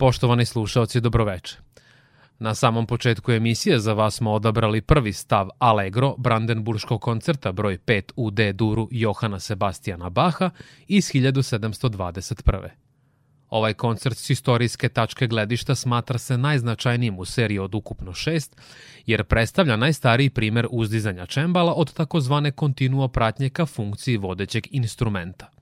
Poštovani slušalci, dobroveče. Na samom početku emisije za vas smo odabrali prvi stav Allegro Brandenburškog koncerta broj 5 u D duru Johana Sebastijana Baha iz 1721. Ovaj koncert s istorijske tačke gledišta smatra se najznačajnijim u seriji od ukupno šest, jer predstavlja najstariji primer uzdizanja čembala od takozvane kontinuo pratnje ka funkciji vodećeg instrumenta.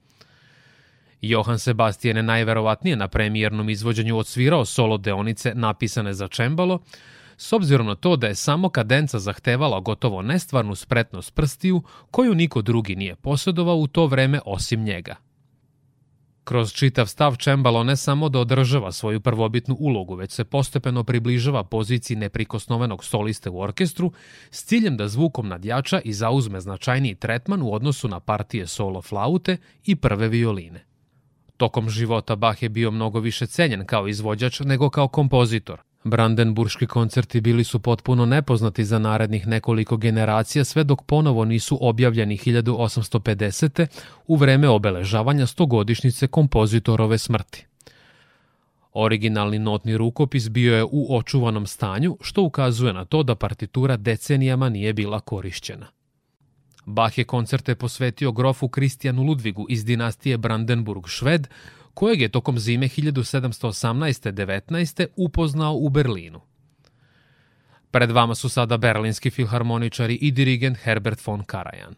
Johan Sebastian je najverovatnije na premijernom izvođenju odsvirao solo deonice napisane za čembalo, s obzirom na to da je samo kadenca zahtevala gotovo nestvarnu spretnost prstiju koju niko drugi nije posjedovao u to vreme osim njega. Kroz čitav stav čembalo ne samo da održava svoju prvobitnu ulogu, već se postepeno približava poziciji neprikosnovenog soliste u orkestru s ciljem da zvukom nadjača i zauzme značajniji tretman u odnosu na partije solo flaute i prve violine. Tokom života Bach je bio mnogo više cenjen kao izvođač nego kao kompozitor. Brandenburški koncerti bili su potpuno nepoznati za narednih nekoliko generacija sve dok ponovo nisu objavljeni 1850. u vreme obeležavanja stogodišnjice kompozitorove smrti. Originalni notni rukopis bio je u očuvanom stanju, što ukazuje na to da partitura decenijama nije bila korišćena. Bach je koncerte posvetio grofu Kristijanu Ludvigu iz dinastije Brandenburg-Šved, kojeg je tokom zime 1718-19. upoznao u Berlinu. Pred vama su sada berlinski filharmoničari i dirigent Herbert von Karajan.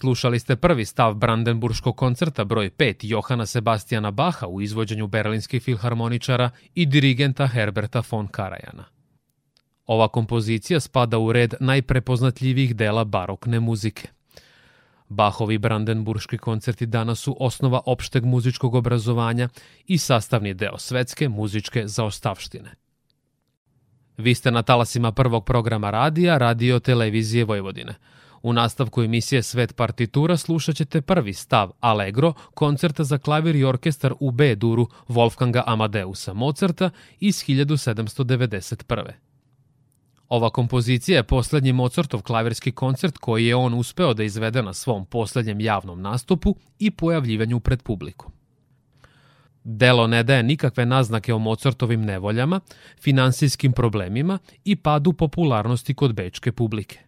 Slušali ste prvi stav Brandenburškog koncerta broj 5 Johana Sebastijana Baha u izvođenju berlinskih filharmoničara i dirigenta Herberta von Karajana. Ova kompozicija spada u red najprepoznatljivijih dela barokne muzike. Bahovi brandenburški koncerti danas su osnova opšteg muzičkog obrazovanja i sastavni deo svetske muzičke zaostavštine. Vi ste na talasima prvog programa radija, radio televizije Vojvodine – U nastavku emisije Svet partitura slušat ćete prvi stav Allegro, koncerta za klavir i orkestar u B duru Wolfganga Amadeusa Mozarta iz 1791. Ova kompozicija je poslednji Mozartov klavirski koncert koji je on uspeo da izvede na svom poslednjem javnom nastupu i pojavljivanju pred publikom. Delo ne daje nikakve naznake o Mozartovim nevoljama, finansijskim problemima i padu popularnosti kod bečke publike.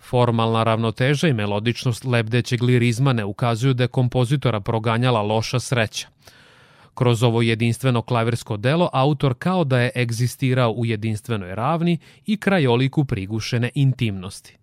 Formalna ravnoteža i melodičnost lebdećeg lirizma ne ukazuju da je kompozitora proganjala loša sreća. Kroz ovo jedinstveno klavirsko delo autor kao da je egzistirao u jedinstvenoj ravni i krajoliku prigušene intimnosti.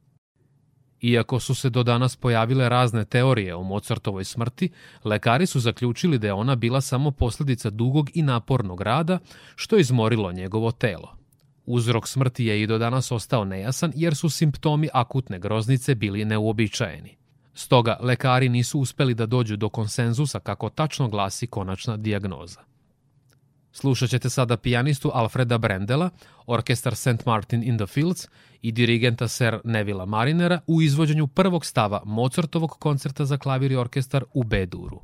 Iako su se do danas pojavile razne teorije o Mozartovoj smrti, lekari su zaključili da je ona bila samo posledica dugog i napornog rada, što je izmorilo njegovo telo. Uzrok smrti je i do danas ostao nejasan jer su simptomi akutne groznice bili neuobičajeni. Stoga, lekari nisu uspeli da dođu do konsenzusa kako tačno glasi konačna dijagnoza. Slušat ćete sada pijanistu Alfreda Brendela, orkestar St. Martin in the Fields i dirigenta Sir Nevila Marinera u izvođenju prvog stava Mozartovog koncerta za klavir i orkestar u B-duru.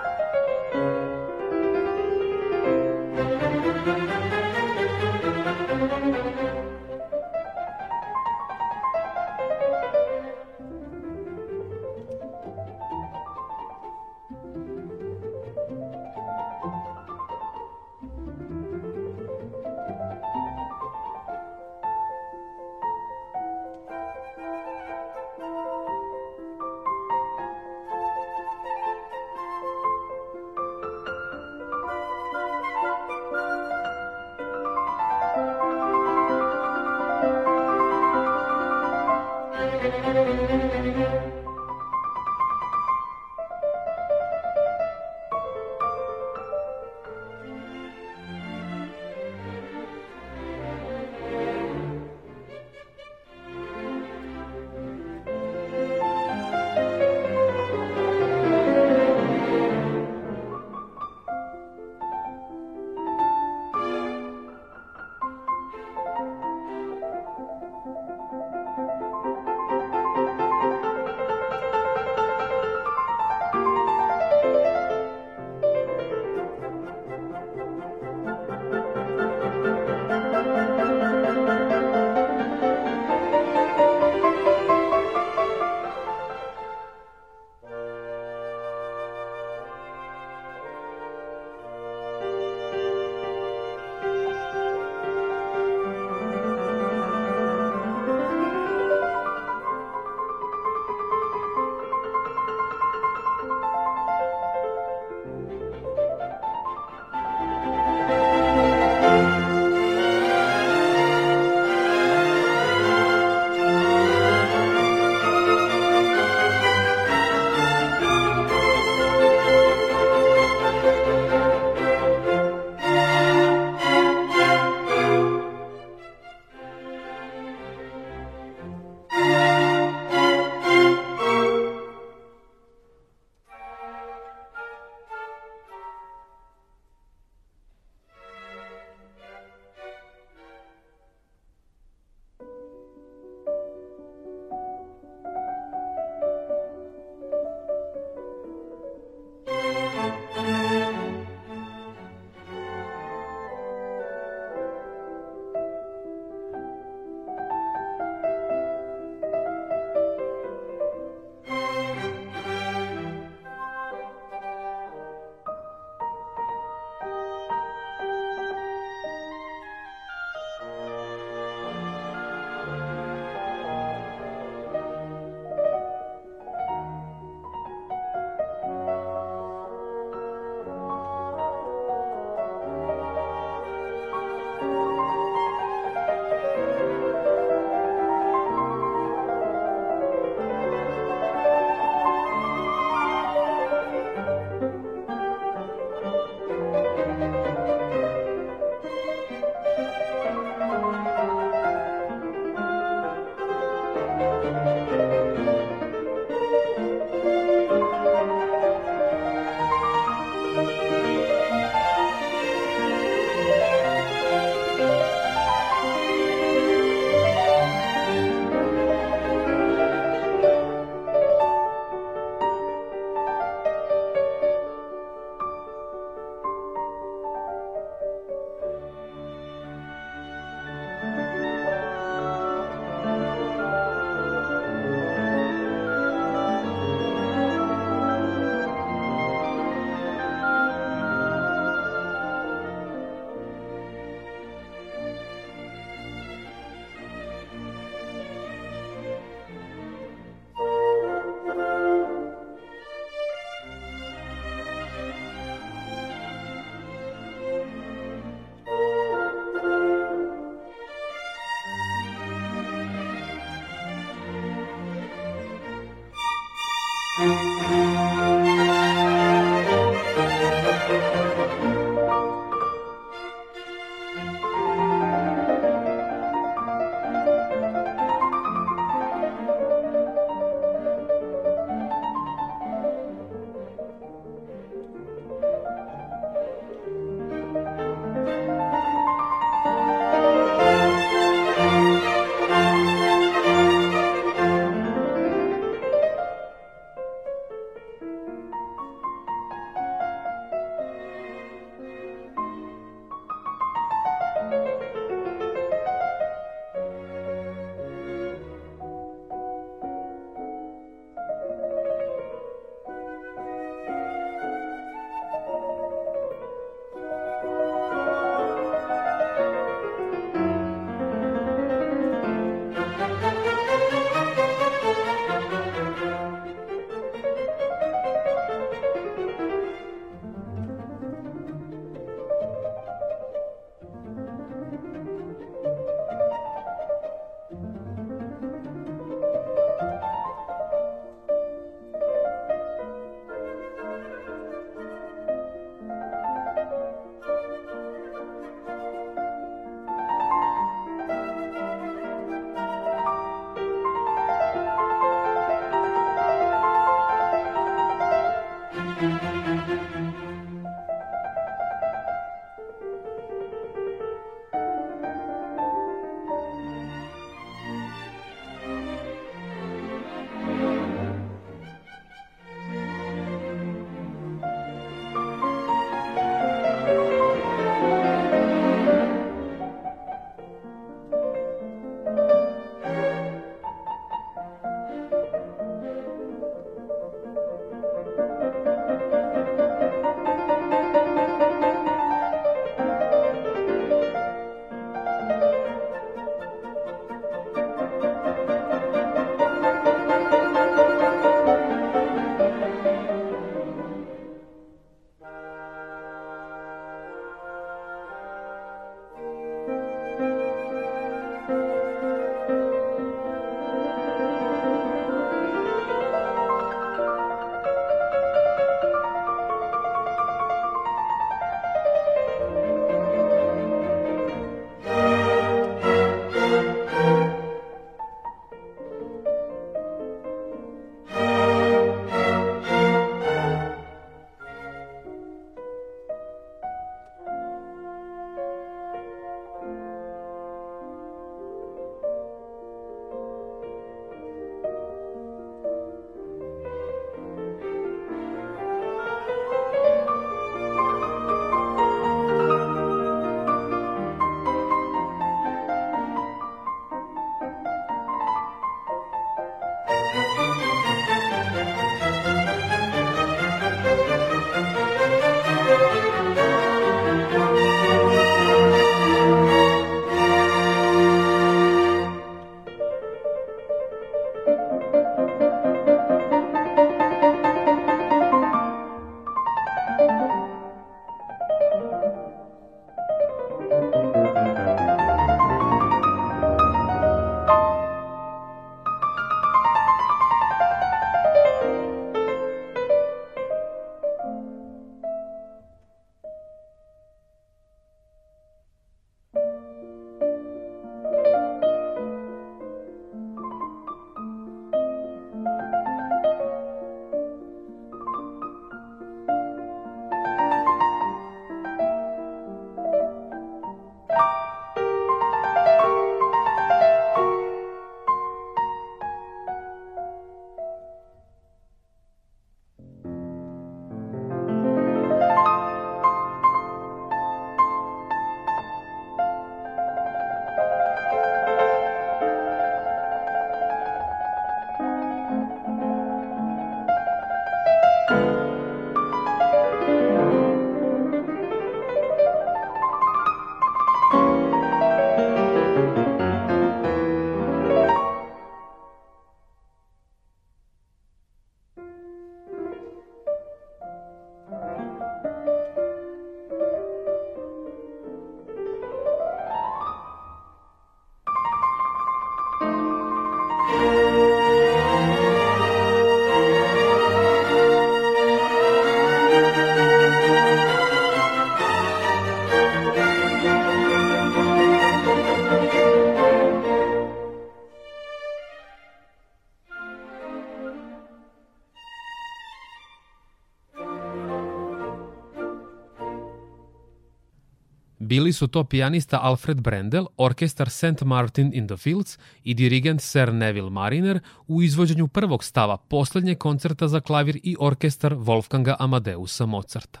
Bili su to pijanista Alfred Brendel, orkestar St. Martin in the Fields i dirigent Sir Neville Mariner u izvođenju prvog stava poslednjeg koncerta za klavir i orkestar Wolfganga Amadeusa Mozarta.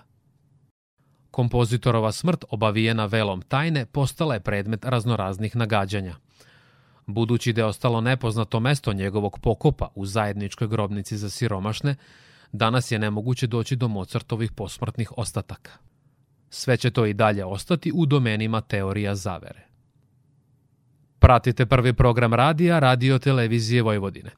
Kompozitorova smrt, obavijena velom tajne, postala je predmet raznoraznih nagađanja. Budući da je ostalo nepoznato mesto njegovog pokopa u zajedničkoj grobnici za siromašne, danas je nemoguće doći do Mozartovih posmrtnih ostataka. Sve će to i dalje ostati u domenima teorija zavere. Pratite prvi program radija Radio Televizije Vojvodine.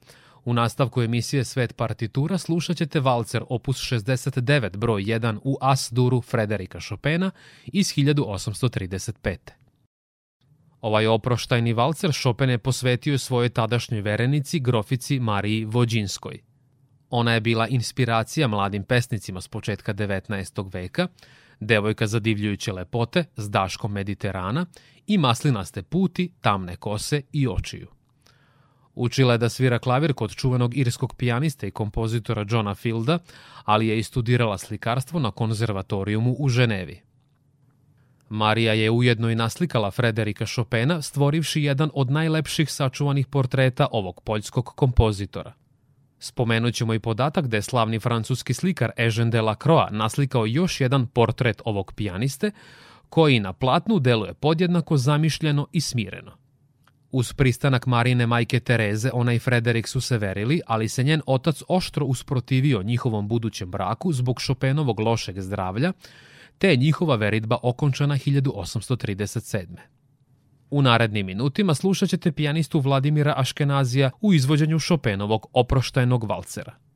U nastavku emisije Svet partitura slušat ćete valcer opus 69 broj 1 u As-duru Frederika Chopina iz 1835. Ovaj oproštajni valcer Chopin je posvetio svojoj tadašnjoj verenici, grofici Mariji Vođinskoj. Ona je bila inspiracija mladim pesnicima s početka 19. veka, devojka zadivljujuće lepote s daškom Mediterana i maslinaste puti, tamne kose i očiju. Učila je da svira klavir kod čuvenog irskog pijanista i kompozitora Johna Fielda, ali je i studirala slikarstvo na konzervatorijumu u Ženevi. Marija je ujedno i naslikala Frederika Chopina, stvorivši jedan od najlepših sačuvanih portreta ovog poljskog kompozitora. Spomenut ćemo i podatak da je slavni francuski slikar Eugène Delacroix naslikao još jedan portret ovog pijaniste, koji na platnu deluje podjednako zamišljeno i smireno. Uz pristanak Marine majke Tereze, ona i Frederik su se verili, ali se njen otac oštro usprotivio njihovom budućem braku zbog Chopinovog lošeg zdravlja, te je njihova veritba okončana 1837. U narednim minutima slušat ćete pijanistu Vladimira Aškenazija u izvođenju Chopinovog oproštajnog valcera.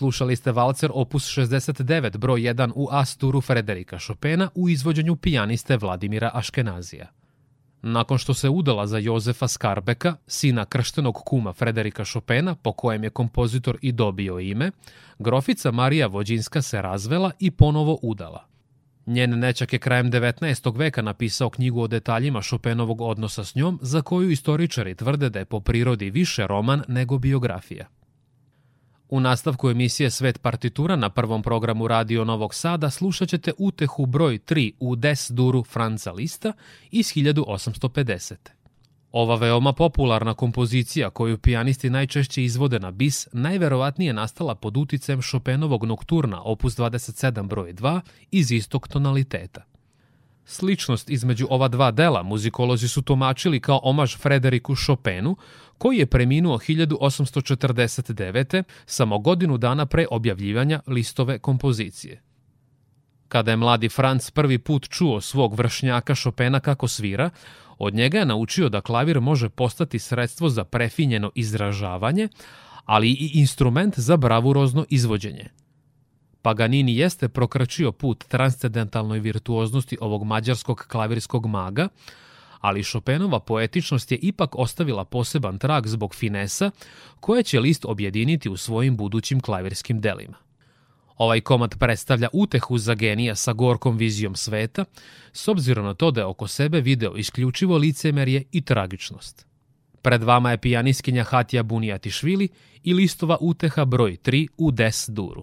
Slušali ste valcer opus 69 broj 1 u Asturu Frederika Chopina u izvođenju pijaniste Vladimira Aškenazija. Nakon što se udala za Jozefa Skarbeka, sina krštenog kuma Frederika Chopina, po kojem je kompozitor i dobio ime, grofica Marija Vođinska se razvela i ponovo udala. Njen nečak je krajem 19. veka napisao knjigu o detaljima Chopinovog odnosa s njom, za koju istoričari tvrde da je po prirodi više roman nego biografija. U nastavku emisije Svet partitura na prvom programu Radio Novog Sada slušat ćete utehu broj 3 u Des Duru Franca Lista iz 1850. Ova veoma popularna kompozicija koju pijanisti najčešće izvode na bis najverovatnije nastala pod uticajem Chopinovog nokturna opus 27 broj 2 iz istog tonaliteta. Sličnost između ova dva dela muzikolozi su tumačili kao omaž Frederiku Chopinu, koji je preminuo 1849. samo godinu dana pre objavljivanja listove kompozicije. Kada je mladi Franc prvi put čuo svog vršnjaka Chopina kako svira, od njega je naučio da klavir može postati sredstvo za prefinjeno izražavanje, ali i instrument za bravurozno izvođenje – Paganini jeste prokračio put transcendentalnoj virtuoznosti ovog mađarskog klavirskog maga, ali Chopinova poetičnost je ipak ostavila poseban trag zbog finesa koje će list objediniti u svojim budućim klavirskim delima. Ovaj komad predstavlja utehu za genija sa gorkom vizijom sveta, s obzirom na to da je oko sebe video isključivo licemerje i tragičnost. Pred vama je pijaniskinja Hatija Bunijatišvili i listova uteha broj 3 u Des Duru.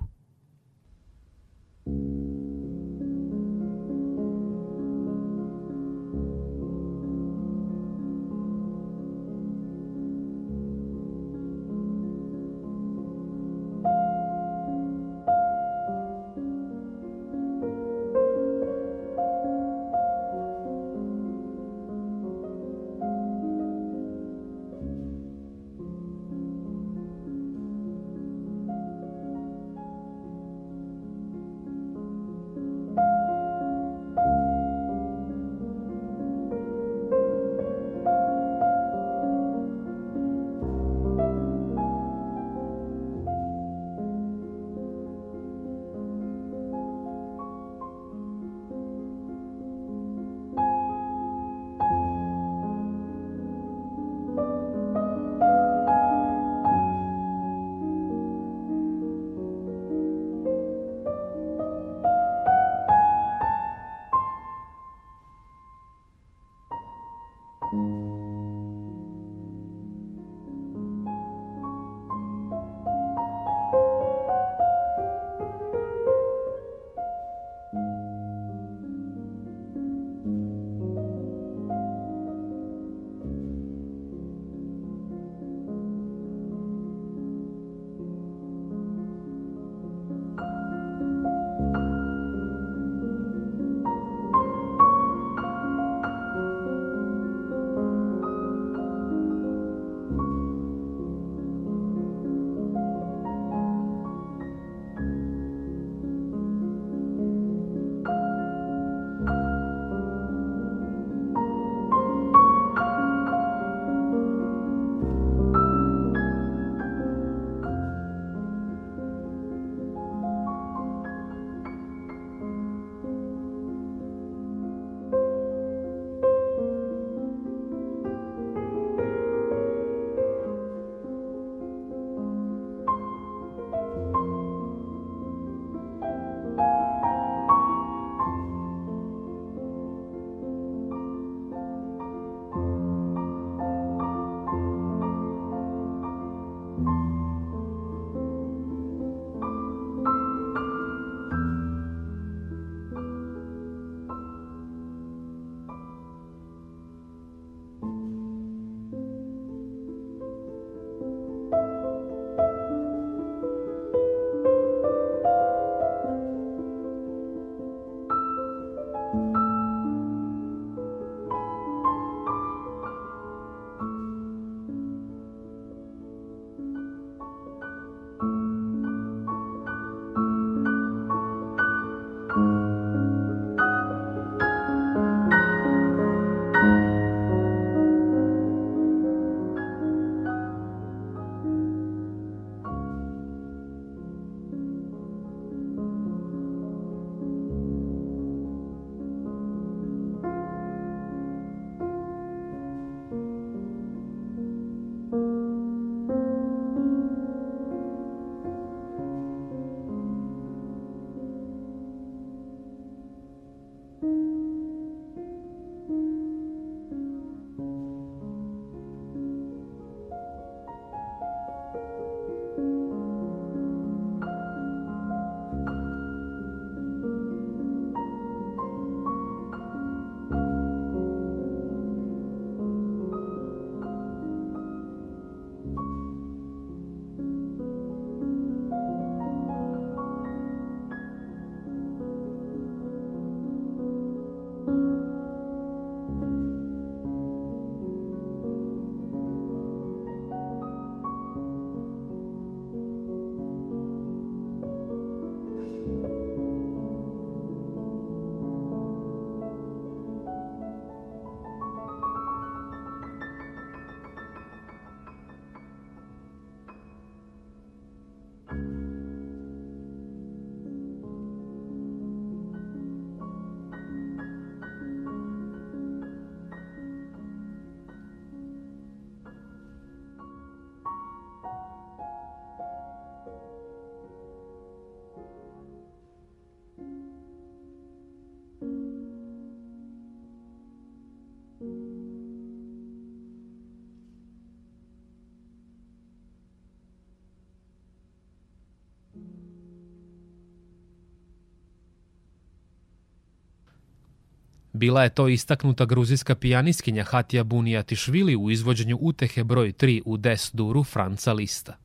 Bila je to istaknuta gruzijska pijaniskinja Hatija Bunija Tišvili u izvođenju utehe broj 3 u Des Duru Franca Lista.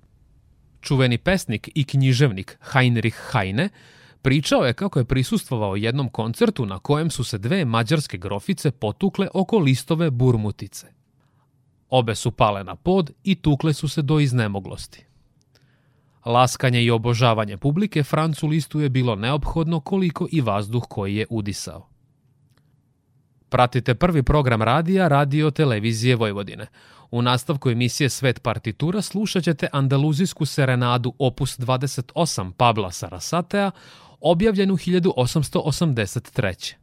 Čuveni pesnik i književnik Heinrich Heine pričao je kako je prisustvovao jednom koncertu na kojem su se dve mađarske grofice potukle oko listove burmutice. Obe su pale na pod i tukle su se do iznemoglosti. Laskanje i obožavanje publike Francu listu je bilo neophodno koliko i vazduh koji je udisao. Pratite prvi program radija Radio Televizije Vojvodine. U nastavku emisije Svet partitura slušat ćete andaluzijsku serenadu opus 28 Pabla Sarasatea, objavljenu 1883.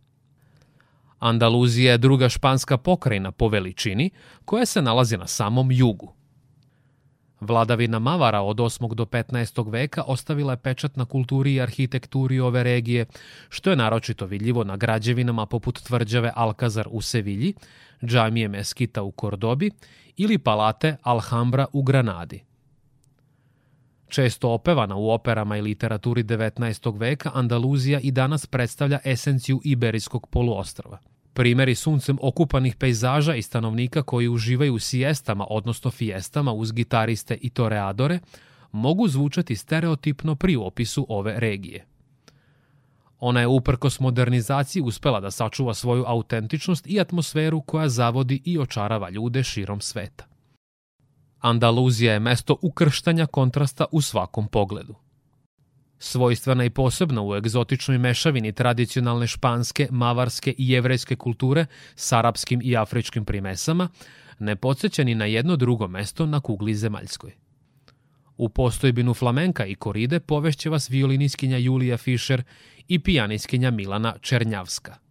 Andaluzija je druga španska pokrajina po veličini, koja se nalazi na samom jugu. Vladavina Mavara od 8. do 15. veka ostavila je pečat na kulturi i arhitekturi ove regije, što je naročito vidljivo na građevinama poput tvrđave Alcazar u Sevilji, džamije Meskita u Kordobi ili palate Alhambra u Granadi. Često opevana u operama i literaturi 19. veka, Andaluzija i danas predstavlja esenciju Iberijskog poluostrava. Primeri suncem okupanih pejzaža i stanovnika koji uživaju u siestama, odnosno fiestama uz gitariste i toreadore, mogu zvučati stereotipno pri opisu ove regije. Ona je uprkos modernizaciji uspela da sačuva svoju autentičnost i atmosferu koja zavodi i očarava ljude širom sveta. Andaluzija je mesto ukrštanja kontrasta u svakom pogledu. Svojstvena i posebna u egzotičnoj mešavini tradicionalne španske, mavarske i jevrejske kulture s arapskim i afričkim primesama, ne podsjeća ni na jedno drugo mesto na kugli zemaljskoj. U postojbinu flamenka i koride povešće vas violiniskinja Julija Fischer i pijaniskinja Milana Černjavska –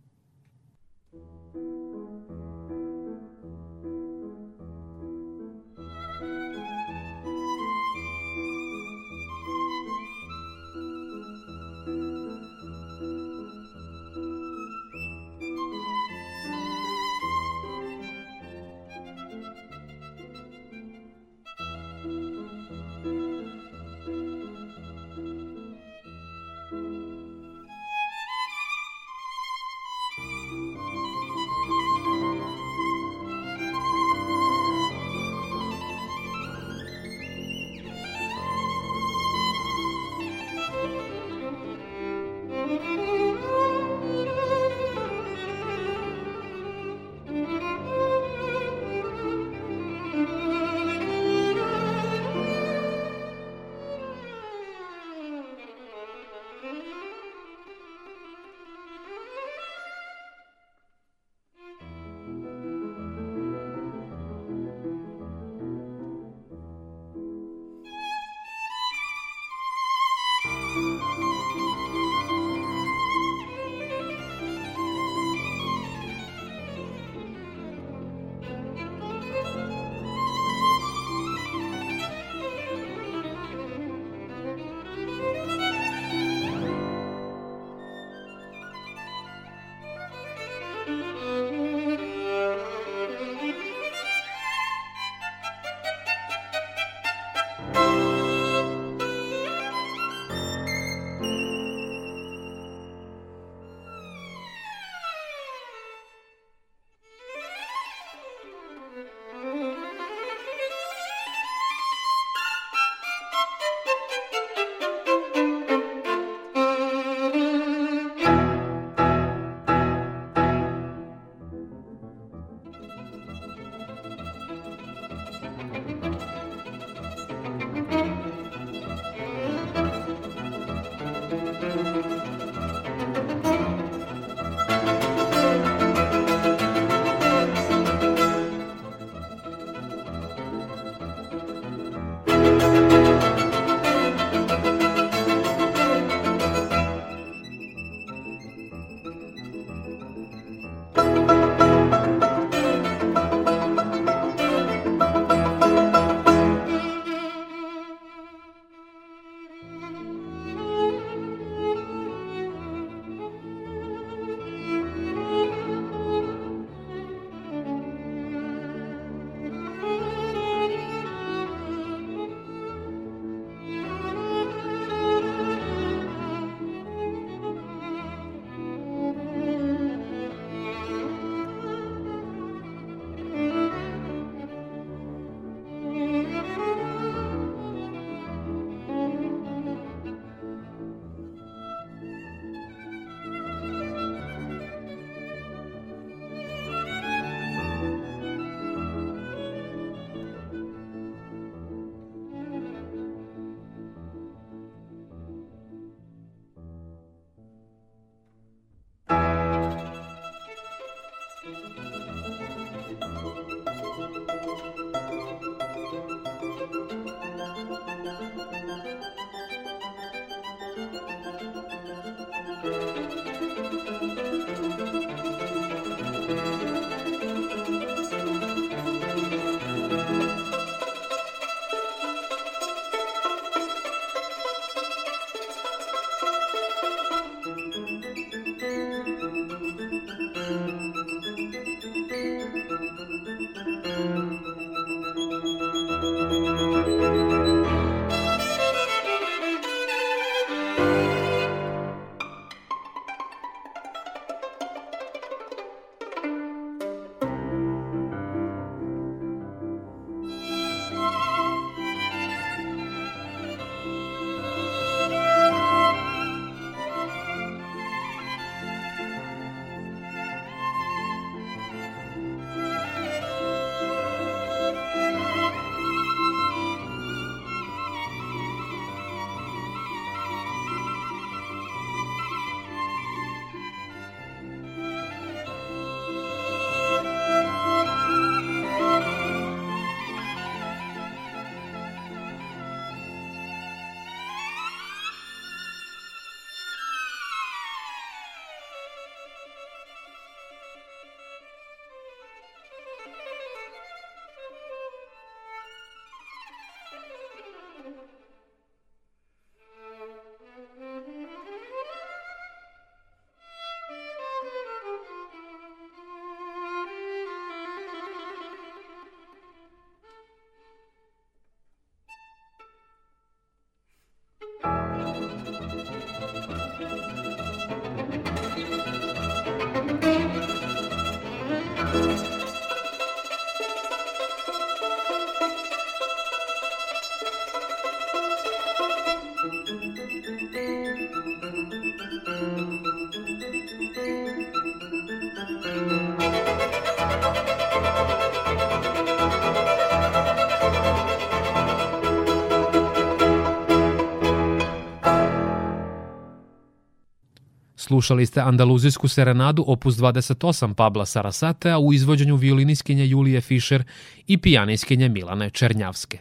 Slušali ste Andaluzijsku serenadu opus 28 Pabla Sarasatea u izvođenju violiniskinje Julije Fischer i pijaniskinje Milane Černjavske.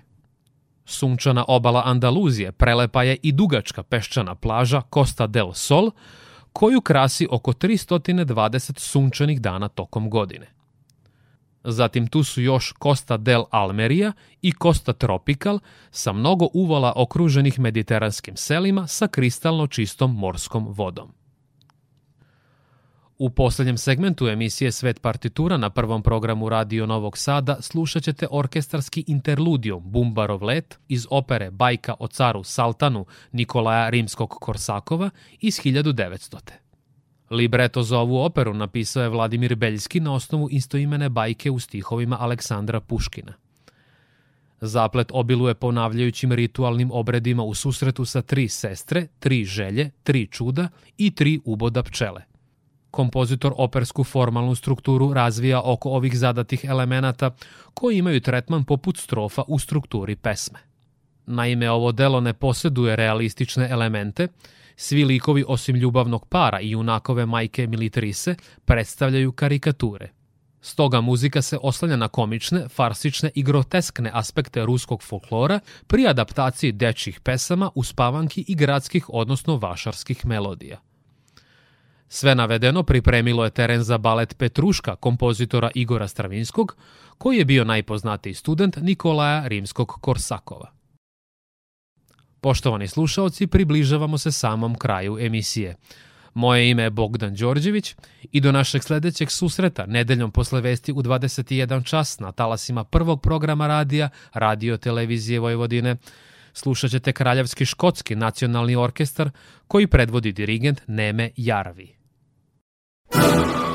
Sunčana obala Andaluzije prelepa je i dugačka peščana plaža Costa del Sol, koju krasi oko 320 sunčanih dana tokom godine. Zatim tu su još Costa del Almeria i Costa Tropical sa mnogo uvala okruženih mediteranskim selima sa kristalno čistom morskom vodom. U poslednjem segmentu emisije Svet partitura na prvom programu Radio Novog Sada slušat ćete orkestarski interludijum Bumbarov let iz opere Bajka o caru Saltanu Nikolaja Rimskog Korsakova iz 1900. Libreto za ovu operu napisao je Vladimir Beljski na osnovu istoimene bajke u stihovima Aleksandra Puškina. Zaplet obiluje ponavljajućim ritualnim obredima u susretu sa tri sestre, tri želje, tri čuda i tri uboda pčele – kompozitor opersku formalnu strukturu razvija oko ovih zadatih elemenata koji imaju tretman poput strofa u strukturi pesme. Naime, ovo delo ne poseduje realistične elemente, svi likovi osim ljubavnog para i junakove majke Militrise predstavljaju karikature. Stoga muzika se oslanja na komične, farsične i groteskne aspekte ruskog folklora pri adaptaciji dečjih pesama, uspavanki i gradskih odnosno vašarskih melodija. Sve navedeno pripremilo je teren za balet Petruška kompozitora Igora Stravinskog, koji je bio najpoznatiji student Nikolaja Rimskog Korsakova. Poštovani slušaoci, približavamo se samom kraju emisije. Moje ime je Bogdan Đorđević i do našeg sledećeg susreta nedeljom posle vesti u 21 čas na talasima prvog programa radija Radio Televizije Vojvodine slušat ćete Kraljevski škotski nacionalni orkestar koji predvodi dirigent Neme Jarvi. Oh.